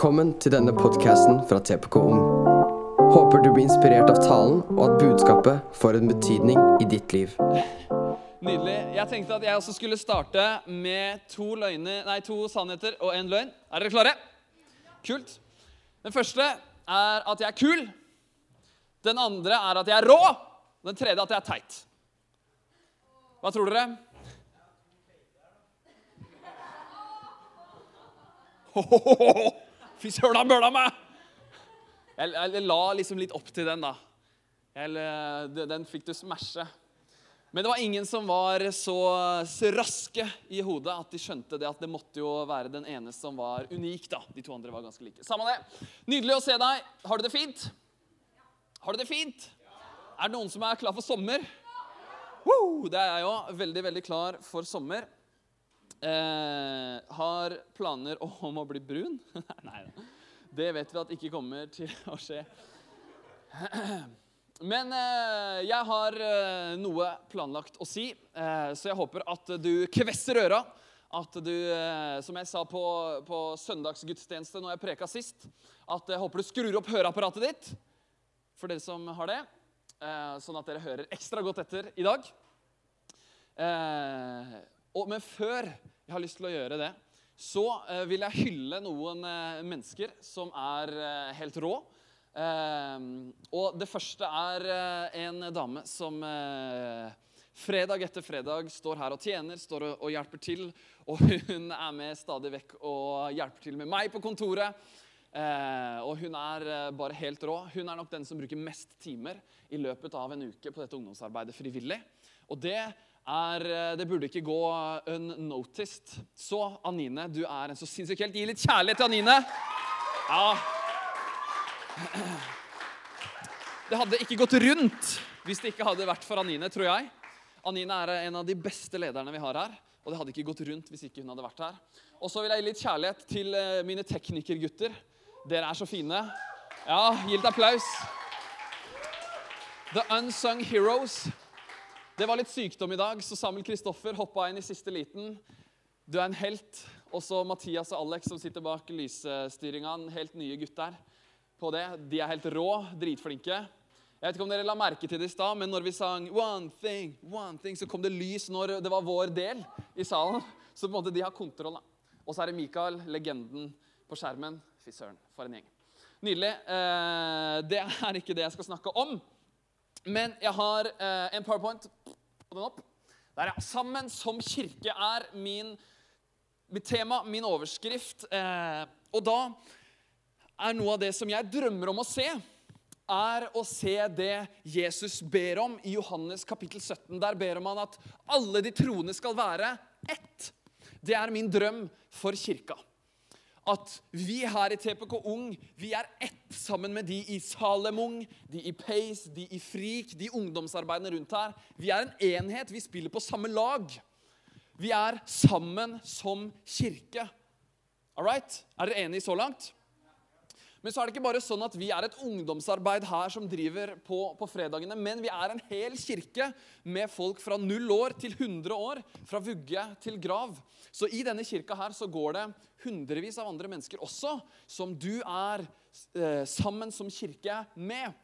Velkommen til denne podcasten fra TPK Ung. Håper du blir inspirert av talen, og at budskapet får en betydning i ditt liv. Nydelig. Jeg tenkte at jeg også skulle starte med to, løgne, nei, to sannheter og en løgn. Er dere klare? Kult. Den første er at jeg er kul. Den andre er at jeg er rå. Den tredje at jeg er teit. Hva tror dere? Fy søren, han bøla meg! Jeg, jeg, la liksom litt opp til den, da. Jeg, den fikk du smashe. Men det var ingen som var så, så, raske i hodet at de skjønte det at det måtte jo være den ene som var unik. da. De to andre var ganske like. Samme det. Nydelig å se deg. Har du det fint? Har du det fint? Er det noen som er klar for sommer? Woo! Det er jeg òg. Veldig, veldig klar for sommer. Eh, har planer om å bli brun? Nei da. Det vet vi at ikke kommer til å skje. Men eh, jeg har eh, noe planlagt å si, eh, så jeg håper at du kvesser øra. At du, eh, som jeg sa på, på søndagsgudstjeneste når jeg preka sist, at jeg håper du skrur opp høreapparatet ditt. For dere som har det. Eh, sånn at dere hører ekstra godt etter i dag. Eh, og, men før jeg har lyst til å gjøre det, så eh, vil jeg hylle noen eh, mennesker som er eh, helt rå. Eh, og det første er eh, en dame som fredag etter fredag står her og tjener, står og, og, hjelper til. Og hun er med stadig vekk og hjelper til med meg på kontoret. og hun er bare helt rå. Hun er nok den som bruker mest timer i løpet av en uke på dette ungdomsarbeidet frivillig. Og det er, eh, det burde ikke gå unnoticed. Så Anine, du er en så sinnssyk helt. Gi litt kjærlighet til Anine. Ja. Det hadde ikke gått rundt hvis det ikke hadde vært for Anine, tror jeg. Anine er en av de beste lederne vi har her. Og det hadde ikke gått rundt hvis ikke hun hadde vært her. Og så vil jeg gi litt kjærlighet til eh, mine teknikergutter. Dere er så fine. Ja, gi litt applaus. The Unsung Heroes. Det var litt sykdom i dag, så Samuel Kristoffer hoppa inn i siste liten. Du er en helt. Og så Mathias og Alex som sitter bak lysstyringa. Helt nye gutter på det. De er helt rå, dritflinke. Jeg vet ikke om dere la merke til det i stad, men når vi sang One thing, one thing, så kom det lys når det var vår del i salen. Så på en måte de har kontroll. Og så er det Mikael, legenden på skjermen. Fy søren, for en gjeng. Nydelig. Eh, det er ikke det jeg skal snakke om. Men jeg har eh, en powerpoint. Den opp. Der, ja. Sammen som kirke er min, mitt tema, min overskrift. Eh, og da er noe av det som jeg drømmer om å se, er å se det Jesus ber om i Johannes kapittel 17. Der ber han at alle de troende skal være ett. Det er min drøm for kirka at vi her i TPK Ung vi er ett sammen med de i Salem Ung, de i Pace, de i Frik, de ungdomsarbeidene rundt her. Vi er en enhet. Vi spiller på samme lag. Vi er sammen som kirke. All right? Er dere enige så langt? Men så er det ikke bare sånn at vi er et ungdomsarbeid her som driver på, på fredagene, men vi er en hel kirke med folk fra null år til 100 år, fra vugge til grav. Så i denne kirka her så går det hundrevis av andre mennesker også, som du er eh, sammen som kirke med.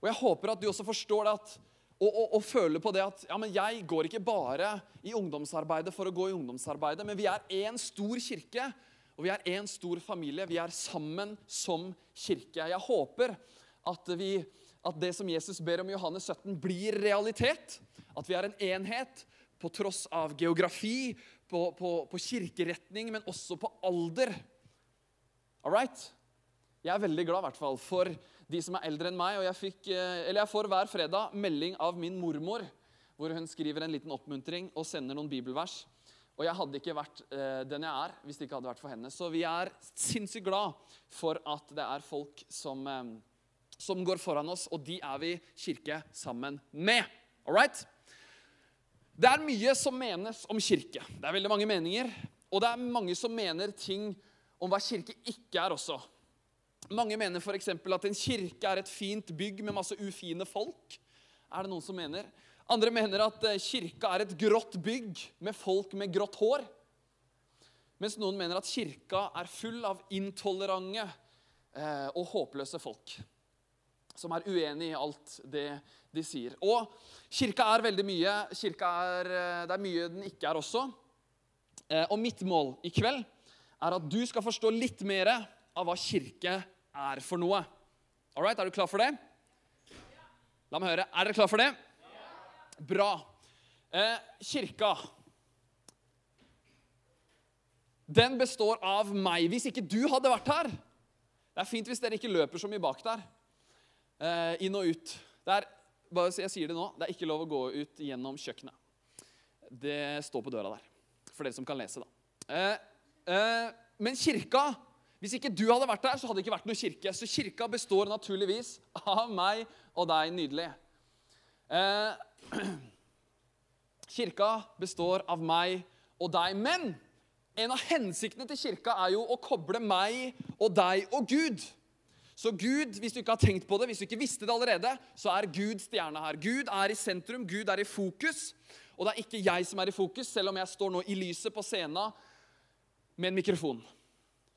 Og jeg håper at du også forstår det at og, og, og, føler på det at ja, men jeg går ikke bare i ungdomsarbeidet for å gå i ungdomsarbeidet, men vi er én stor kirke og vi er én stor familie. Vi er sammen som kirke. Jeg håper at, vi, at det som Jesus ber om i Johannes 17, blir realitet. At vi er en enhet på tross av geografi, på, på, på kirkeretning, men også på alder. All right? Jeg er veldig glad i hvert fall, for de som er eldre enn meg. og Jeg, fikk, eh, jeg får hver fredag melding av min mormor, hvor hun skriver en liten oppmuntring og sender noen bibelvers. Og jeg hadde ikke vært eh, den jeg er hvis det ikke hadde vært for henne. Så vi er sinnssykt glad for at det er folk som, eh, som går foran oss, og de er vi kirke sammen med. All right? Det er mye som menes om kirke. Det er veldig mange meninger. Og det er mange som mener ting om hva kirke ikke er også. Mange mener f.eks. at en kirke er et fint bygg med masse ufine folk. Er det noen som mener? Andre mener at eh, kirka er et grått bygg med folk med grått hår. Mens noen mener at kirka er full av intolerante eh, og håpløse folk. Som er uenig i alt det de sier. Og kirka er veldig mye. Kirka er, eh, det er mye den ikke er også. Og mitt mål i kveld er at du skal forstå litt mer av hva kirke er for noe. All right, Er du klar for det? La meg høre. Er dere klar for det? Bra. Eh, kirka Den består av meg. Hvis ikke du hadde vært her Det er fint hvis dere ikke løper så mye bak der. Eh, inn og ut. Det er, bare jeg sier det nå, det er ikke lov å gå ut gjennom kjøkkenet. Det står på døra der. For dere som kan lese, da. Eh, eh, men kirka Hvis ikke du hadde vært der, så hadde det ikke vært noe kirke. Så kirka består naturligvis av meg og deg. Nydelig. Eh, kirka består av meg og deg. Men en av hensiktene til kirka er jo å koble meg og deg og Gud. Så Gud, hvis du ikke har tenkt på det, hvis du ikke visste det allerede, så er Gud stjerna her. Gud er i sentrum, Gud er i fokus. Og det er ikke jeg som er i fokus, selv om jeg står nå i lyset på scenen med en mikrofon.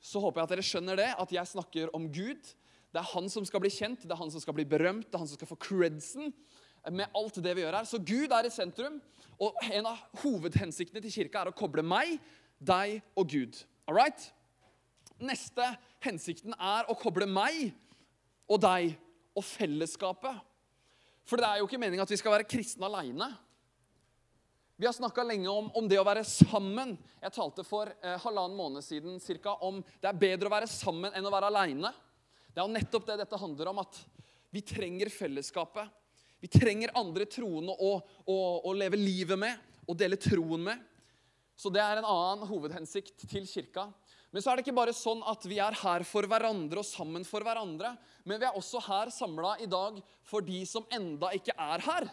Så håper jeg at dere skjønner det, at jeg snakker om Gud. Det er han som skal bli kjent, det er han som skal bli berømt, det er han som skal få credsen med alt det vi gjør her. Så Gud er i sentrum, og en av hovedhensiktene til kirka er å koble meg deg og Gud. All right? Neste hensikten er å koble meg og deg og fellesskapet. For det er jo ikke meningen at vi skal være kristne aleine. Vi har snakka lenge om, om, det å være sammen. Jeg talte for eh, halvannen måned siden cirka, om det er bedre å være sammen enn å være aleine. Det er jo nettopp det dette handler om, at vi trenger fellesskapet. Vi trenger andre troende å, å, å leve livet med og dele troen med. Så det er en annen hovedhensikt til kirka. Men så er det ikke bare sånn at vi er her for hverandre og sammen for hverandre. Men vi er også her samla i dag for de som enda ikke er her.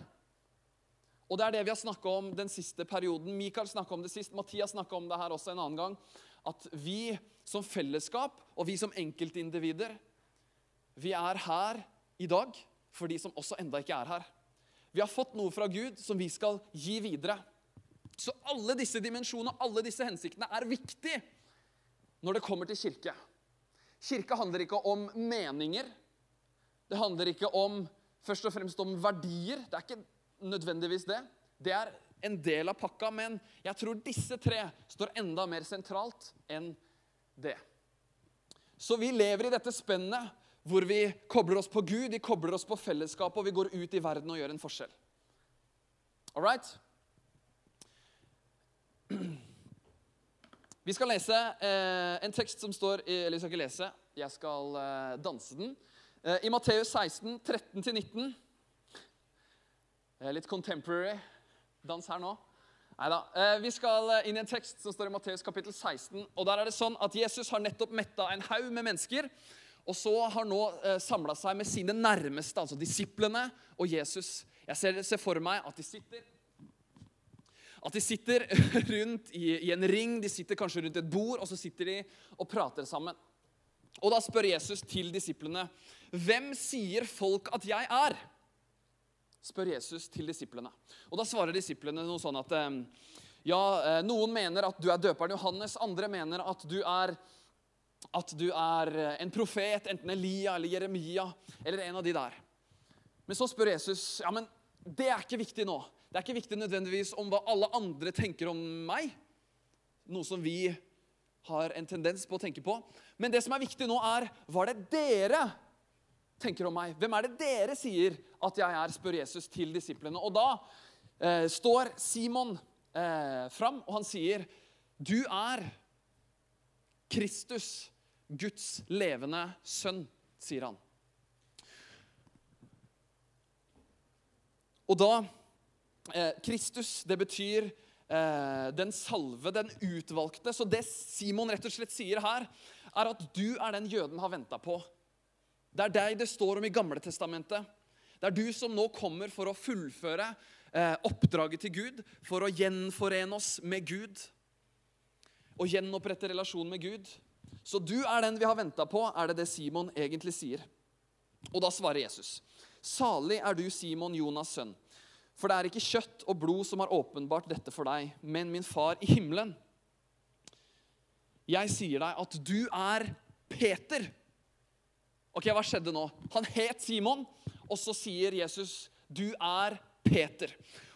Og det er det vi har snakka om den siste perioden. Mikael snakka om det sist. Mathias snakka om det her også en annen gang. At vi som fellesskap og vi som enkeltindivider, vi er her i dag for de som også enda ikke er her. Vi har fått noe fra Gud som vi skal gi videre. Så alle disse dimensjonene, alle disse hensiktene, er viktige når det kommer til kirke. Kirke handler ikke om meninger. Det handler ikke om, først og fremst om verdier. Det er ikke nødvendigvis det. Det er en del av pakka, men jeg tror disse tre står enda mer sentralt enn det. Så vi lever i dette spennet hvor vi kobler oss på Gud, vi kobler oss på fellesskapet, og vi går ut i verden og gjør en forskjell. All right? Vi skal lese eh, en tekst som står i Eller vi skal ikke lese, jeg skal eh, danse den. Eh, I Matteus 16, 13-19. Eh, litt contemporary dans her nå. Neida. Eh, vi skal eh, inn i en tekst som står i Matteus kapittel 16. og Der er det sånn at Jesus har nettopp metta en haug med mennesker. Og så har nå eh, samla seg med sine nærmeste, altså disiplene og Jesus. Jeg ser, ser for meg at de sitter at de sitter rundt i, i, en ring, de sitter kanskje rundt et bord, og så sitter de og prater sammen. Og Da spør Jesus til disiplene, 'Hvem sier folk at jeg er?' spør Jesus til disiplene. Og Da svarer disiplene noe sånn at ja, eh, noen mener at du er døperen Johannes, andre mener at du er at du er eh, en profet, enten Elia eller Jeremia eller en av de der. Men så spør Jesus ja, men det er ikke viktig nå. Det er ikke viktig nødvendigvis om hva alle andre tenker om meg. Noe som vi har en tendens på å tenke på. Men det som er viktig nå, er hva er det dere tenker om meg? Hvem er det dere sier at jeg er, spør Jesus til disiplene. Og da eh, står Simon eh, fram, og han sier, 'Du er Kristus, Guds levende sønn', sier han. Og da Eh, Kristus, det betyr eh, den salve, den utvalgte. Så det Simon rett og slett sier her, er at du er den jøden har venta på. Det er deg det står om i Gamle Testamentet. Det er du som nå kommer for å fullføre eh, oppdraget til Gud, for å gjenforene oss med Gud og gjenopprette relasjonen med Gud. Så du er den vi har venta på, er det det Simon egentlig sier. Og da svarer Jesus. Salig er du, Simon, Jonas' sønn. For det er ikke kjøtt og blod som har åpenbart dette for deg, men min far i himmelen. Jeg sier deg at du er Peter. Ok, Hva skjedde nå? Han het Simon, og så sier Jesus, 'Du er Peter'.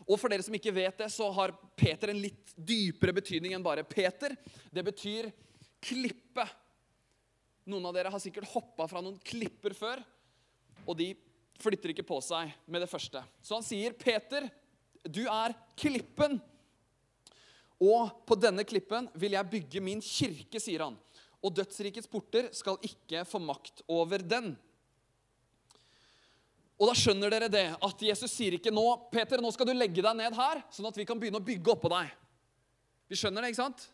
Og for dere som ikke vet det, så har Peter en litt dypere betydning enn bare Peter. Det betyr klippe. Noen av dere har sikkert hoppa fra noen klipper før, og de flytter ikke på seg med det første. Så han sier, 'Peter, du er klippen'. Og på denne klippen vil jeg bygge min kirke, sier han og dødsrikets porter skal ikke få makt over den. Og da skjønner dere det, at Jesus sier ikke nå Peter, nå skal du legge deg ned her, sånn at vi kan begynne å bygge oppå deg. Vi skjønner det, ikke sant?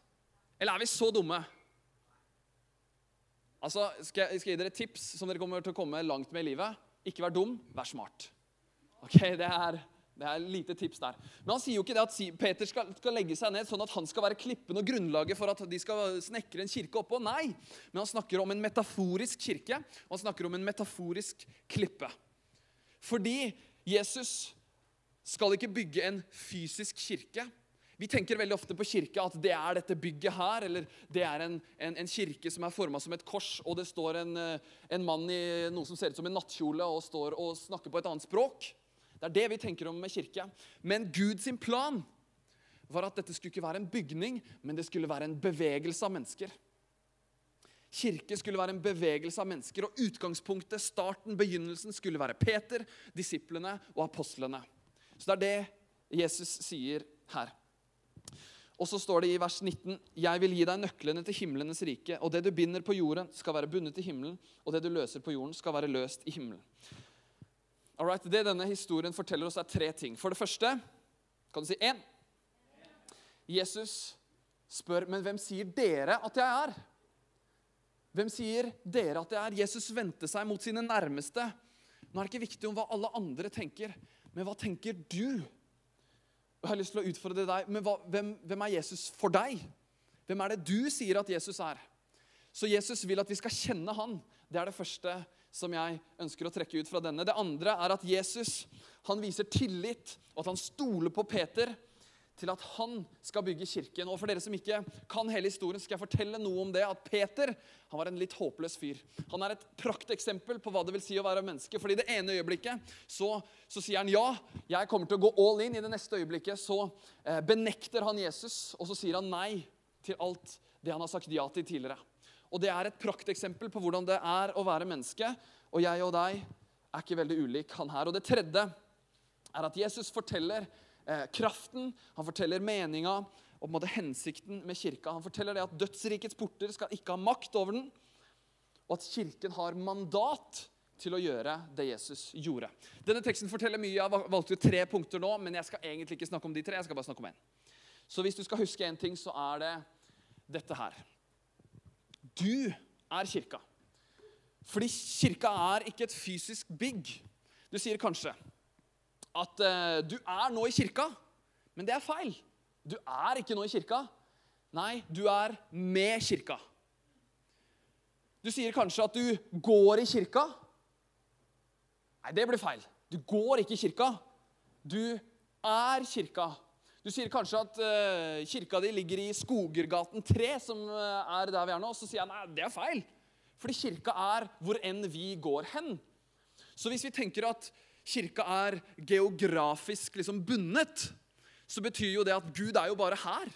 Eller er vi så dumme? Altså, skal jeg, skal jeg gi dere et tips som dere kommer til å komme langt med i livet? Ikke vær dum, vær smart. Ok, Det er det et lite tips der. Men han sier jo ikke det at Peter skal, skal, legge seg ned sånn at han skal være klippen og grunnlaget for at de skal snekre en kirke oppå. Nei, men han snakker om en metaforisk kirke, og han snakker om en metaforisk klippe. Fordi Jesus skal ikke bygge en fysisk kirke. Vi tenker veldig ofte på kirke at det er dette bygget her, eller det er en, en, en kirke som er forma som et kors, og det står en, en mann i noe som ser ut som en nattkjole og står og snakker på et annet språk. Det er det vi tenker om med kirke. Men Guds plan var at dette skulle ikke være en bygning, men det skulle være en bevegelse av mennesker. Kirke skulle være en bevegelse av mennesker, og utgangspunktet, starten, begynnelsen, skulle være Peter, disiplene og apostlene. Så det er det Jesus sier her. Og så står det i vers 19.: Jeg vil gi deg nøklene til himlenes rike, og det du binder på jorden, skal være bundet i himmelen, og det du løser på jorden, skal være løst i himmelen. Alright, det denne historien forteller oss, er tre ting. For det første kan du si én. Jesus spør, men hvem sier dere at jeg er? Hvem sier dere at jeg er? Jesus vendte seg mot sine nærmeste. Nå er det ikke viktig om hva alle andre tenker, men hva tenker du? Jeg har lyst til å utfordre deg, men hva, hvem, hvem er Jesus for deg? Hvem er det du sier at Jesus er? Så Jesus vil at vi skal kjenne han. Det er det første som jeg ønsker å trekke ut fra denne. Det andre er at Jesus han viser tillit, og at han stoler på Peter til at han skal bygge kirken. Og For dere som ikke kan hele historien, skal jeg fortelle noe om det. At Peter han var en litt håpløs fyr. Han er et prakteksempel på hva det vil si å være menneske. fordi det ene øyeblikket så, så, sier han ja, jeg kommer til å gå all in. I det neste øyeblikket så eh, benekter han Jesus, og så sier han nei til alt det han har sagt ja til tidligere. Og det er et prakteksempel på hvordan det er å være menneske. Og jeg og deg er ikke veldig ulik han her. Og det tredje er at Jesus forteller eh, kraften, han forteller meninga og på en måte hensikten med kirka. Han forteller det at dødsrikets porter skal ikke ha makt over den, og at kirken har mandat til å gjøre det Jesus gjorde. Denne teksten forteller mye. Jeg valgte jo tre punkter nå, men jeg skal egentlig ikke snakke om de tre. jeg skal bare snakke om en. Så hvis du skal huske én ting, så er det dette her. Du er kirka. Fordi kirka er ikke et fysisk bygg. Du sier kanskje at uh, du er nå i kirka, men det er feil. Du er ikke nå i kirka. Nei, du er med kirka. Du sier kanskje at du går i kirka. Nei, det blir feil. Du går ikke i kirka. Du er kirka. Du sier kanskje at uh, kirka di ligger i Skogergaten 3, som uh, er der vi er nå. Så sier jeg nei, det er feil. Fordi kirka er hvor enn vi går hen. Så hvis vi tenker at kirka er geografisk liksom bundet, så betyr jo det at Gud er jo bare her.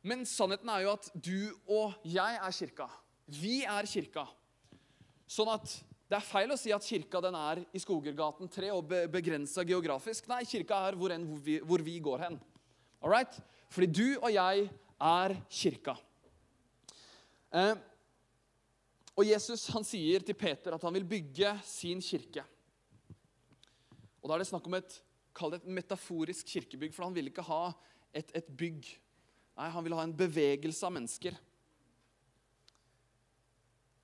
Men sannheten er jo at du og jeg er kirka. Vi er kirka. Sånn at det er feil å si at kirka den er i Skogergaten 3 og be begrensa geografisk. Nei, kirka er hvor, enn, hvor, vi, hvor vi går hen. All right? Fordi du og jeg er kirka. Eh, og Jesus han sier til Peter at han vil bygge sin kirke. Og Da er det snakk om et, et metaforisk kirkebygg, for han vil ikke ha et, et bygg. Nei, Han vil ha en bevegelse av mennesker.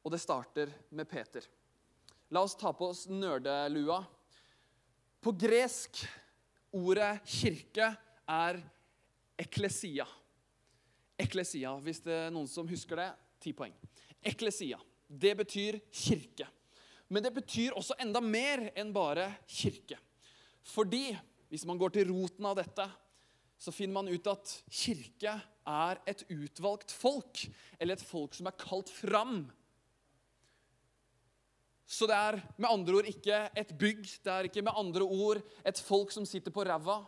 Og det starter med Peter. La oss ta på oss nerdelua. På gresk ordet kirke er eklesia. Eklesia, hvis det er noen som husker det, ti poeng. Eklesia. Det betyr kirke. Men det betyr også enda mer enn bare kirke. Fordi, hvis man går til roten av dette, så finner man ut at kirke er et utvalgt folk, eller et folk som er kalt fram. Så det er med andre ord ikke et bygg, det er ikke med andre ord et folk som sitter på ræva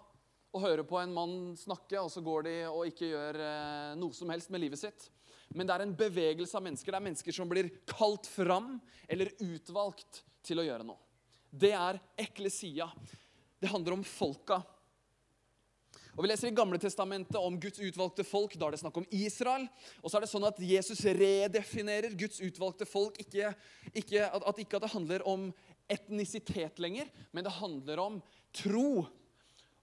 og hører på en mann snakke, og så går de og ikke gjør eh, noe som helst med livet sitt. Men det er en bevegelse av mennesker. Det er mennesker som blir kalt fram eller utvalgt til å gjøre noe. Det er eklesia. Det handler om folka. Og Vi leser i Gamle Testamentet om Guds utvalgte folk. Da er det snakk om Israel. Og så er det sånn at Jesus redefinerer Guds utvalgte folk. Ikke, ikke, at, ikke at det handler om etnisitet lenger, men det handler om tro.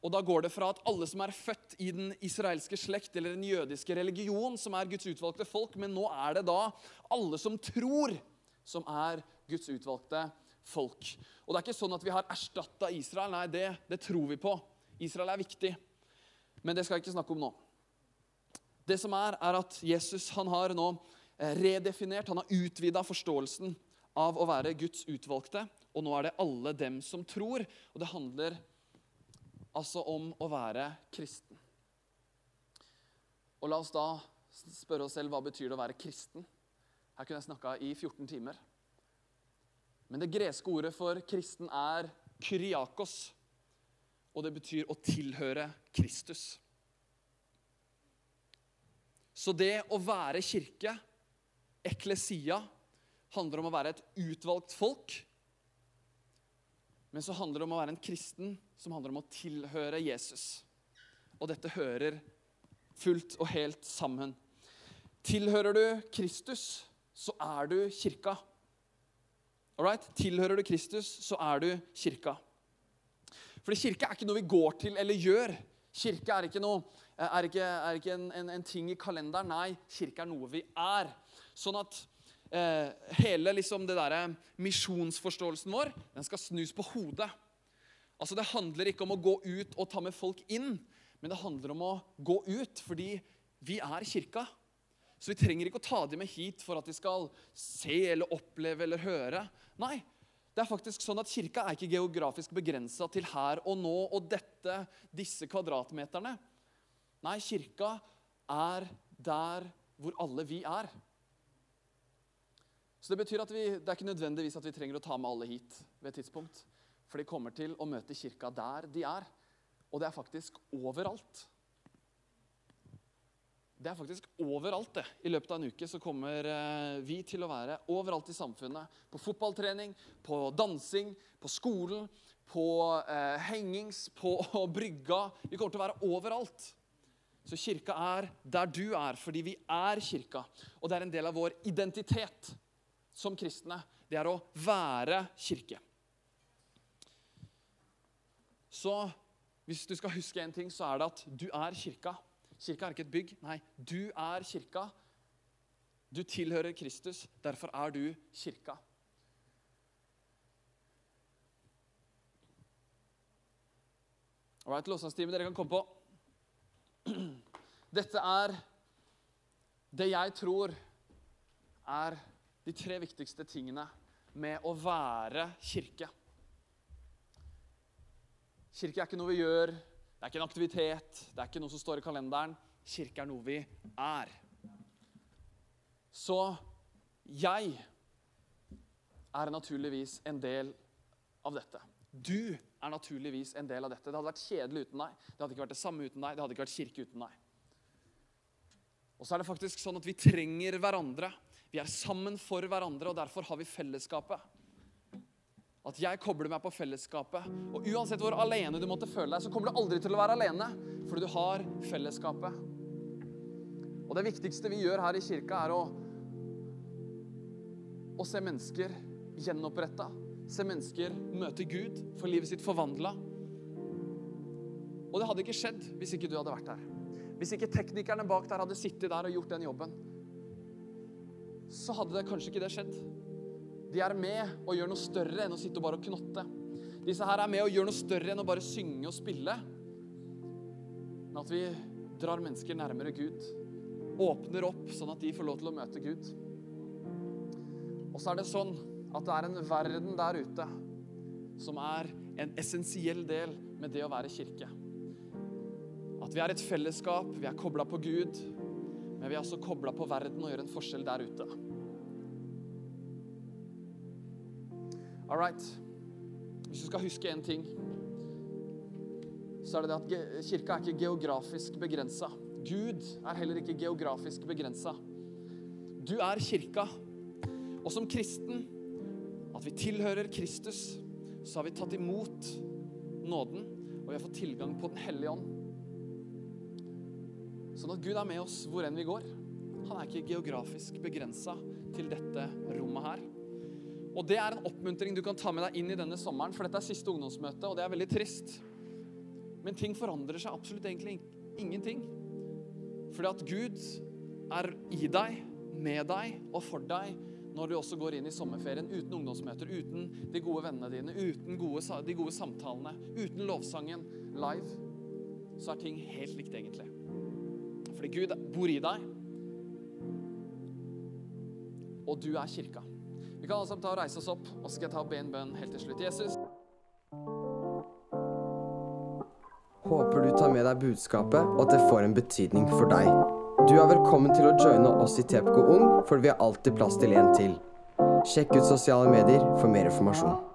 Og Da går det fra at alle som er født i den israelske slekt eller den jødiske religion, som er Guds utvalgte folk, men nå er det da alle som tror, som er Guds utvalgte folk. Og Det er ikke sånn at vi har erstatta Israel. Nei, det, det tror vi på. Israel er viktig. Men det skal jeg ikke snakke om nå. Det som er, er at Jesus han har nå eh, redefinert, han har utvida forståelsen av å være Guds utvalgte. Og nå er det alle dem som tror. Og det handler altså om å være kristen. Og la oss da spørre oss selv hva betyr det å være kristen. Her kunne jeg snakka i 14 timer. Men det greske ordet for kristen er kyriakos og det betyr å tilhøre Kristus. Så det å være kirke, eklesia, handler om å være et utvalgt folk. Men så handler det om å være en kristen som handler om å tilhøre Jesus. Og dette hører fullt og helt sammen. Tilhører du Kristus, så er du kirka. Alright? Tilhører du Kristus, så er du kirka. Fordi kirke er ikke noe vi går til eller gjør. Kirke er ikke, noe, er ikke, er ikke en, en, en, ting i kalenderen. Nei, kirke er noe vi er. Sånn at eh, hele liksom, det der, misjonsforståelsen vår den skal snus på hodet. Altså, Det handler ikke om å gå ut og ta med folk inn, men det handler om å gå ut fordi vi er kirka. Så vi trenger ikke å ta dem med hit for at de skal se eller oppleve eller høre. Nei, det er faktisk sånn at Kirka er ikke geografisk begrensa til her og nå og dette, disse kvadratmeterne. Nei, kirka er der hvor alle vi er. Så Det betyr at vi, det er ikke nødvendigvis at vi trenger å ta med alle hit ved et tidspunkt. For de kommer til å møte kirka der de er. Og det er faktisk overalt. Det er faktisk overalt. det. I løpet av en uke så kommer eh, vi til å være overalt i samfunnet. På fotballtrening, på dansing, på skolen, på eh, hengings, på brygga. Vi kommer til å være overalt. Så kirka er der du er, fordi vi er kirka. Og det er en del av vår identitet som kristne. Det er å være kirke. Så hvis du skal huske en ting, så er det at du er kirka. Kirka er ikke et bygg. Nei, du er kirka. Du tilhører Kristus. Derfor er du kirka. All right, Lovsangsteamet, dere kan komme på. Dette er det jeg tror er de tre viktigste tingene med å være kirke. Kirke er ikke noe vi gjør det er ikke en aktivitet, det er ikke noe som står i kalenderen. Kirke er noe vi er. Så jeg er naturligvis en del av dette. Du er naturligvis en del av dette. Det hadde vært kjedelig uten deg. Det hadde ikke vært det samme uten deg. Det hadde ikke vært kirke uten deg. Og så er det faktisk sånn at vi trenger hverandre. Vi er sammen for hverandre, og derfor har vi fellesskapet. At jeg kobler meg på fellesskapet. Og uansett hvor alene du måtte føle deg, så kommer du aldri til å være alene, fordi du har fellesskapet. Og det viktigste vi gjør her i kirka, er å, å se mennesker gjenoppretta. Se mennesker møte Gud, få livet sitt forvandla. Og det hadde ikke skjedd hvis ikke du hadde vært der. Hvis ikke teknikerne bak der hadde sittet der og gjort den jobben, så hadde det kanskje ikke det skjedd. De er med og gjør noe større enn å sitte og bare knotte. Disse her er med og gjør noe større enn å bare synge og spille. Men at vi drar mennesker nærmere Gud. Åpner opp sånn at de får lov til å møte Gud. Og så er det sånn at det er en verden der ute som er en essensiell del med det å være kirke. At vi er et fellesskap, vi er kobla på Gud, men vi er også kobla på verden og gjør en forskjell der ute. All right. Hvis du skal huske én ting, så er det det at kirka er ikke geografisk begrensa. Gud er heller ikke geografisk begrensa. Du er kirka. Og som kristen, at vi tilhører Kristus, så har vi tatt imot nåden, og vi har fått tilgang på Den hellige ånd. Sånn at Gud er med oss hvor enn vi går. Han er ikke geografisk begrensa til dette rommet her. Og det er en oppmuntring du kan ta med deg inn i denne sommeren, for dette er siste ungdomsmøte, og det er veldig trist. Men ting forandrer seg absolutt egentlig ingenting. Fordi at Gud er i deg, med deg og for deg når du også går inn i sommerferien uten ungdomsmøter, uten de gode vennene dine, uten gode, de gode samtalene, uten lovsangen live, så er ting helt likt egentlig. Fordi Gud bor i deg, og du er kirka. Vi kan alle sammen ta og reise oss opp, og så skal jeg ta og be en bønn helt til slutt. Jesus, Håper du tar med deg budskapet, og at det får en betydning for deg. Du er velkommen til å joine oss i Tepco Ung, for vi har alltid plass til en til. Sjekk ut sosiale medier for mer informasjon.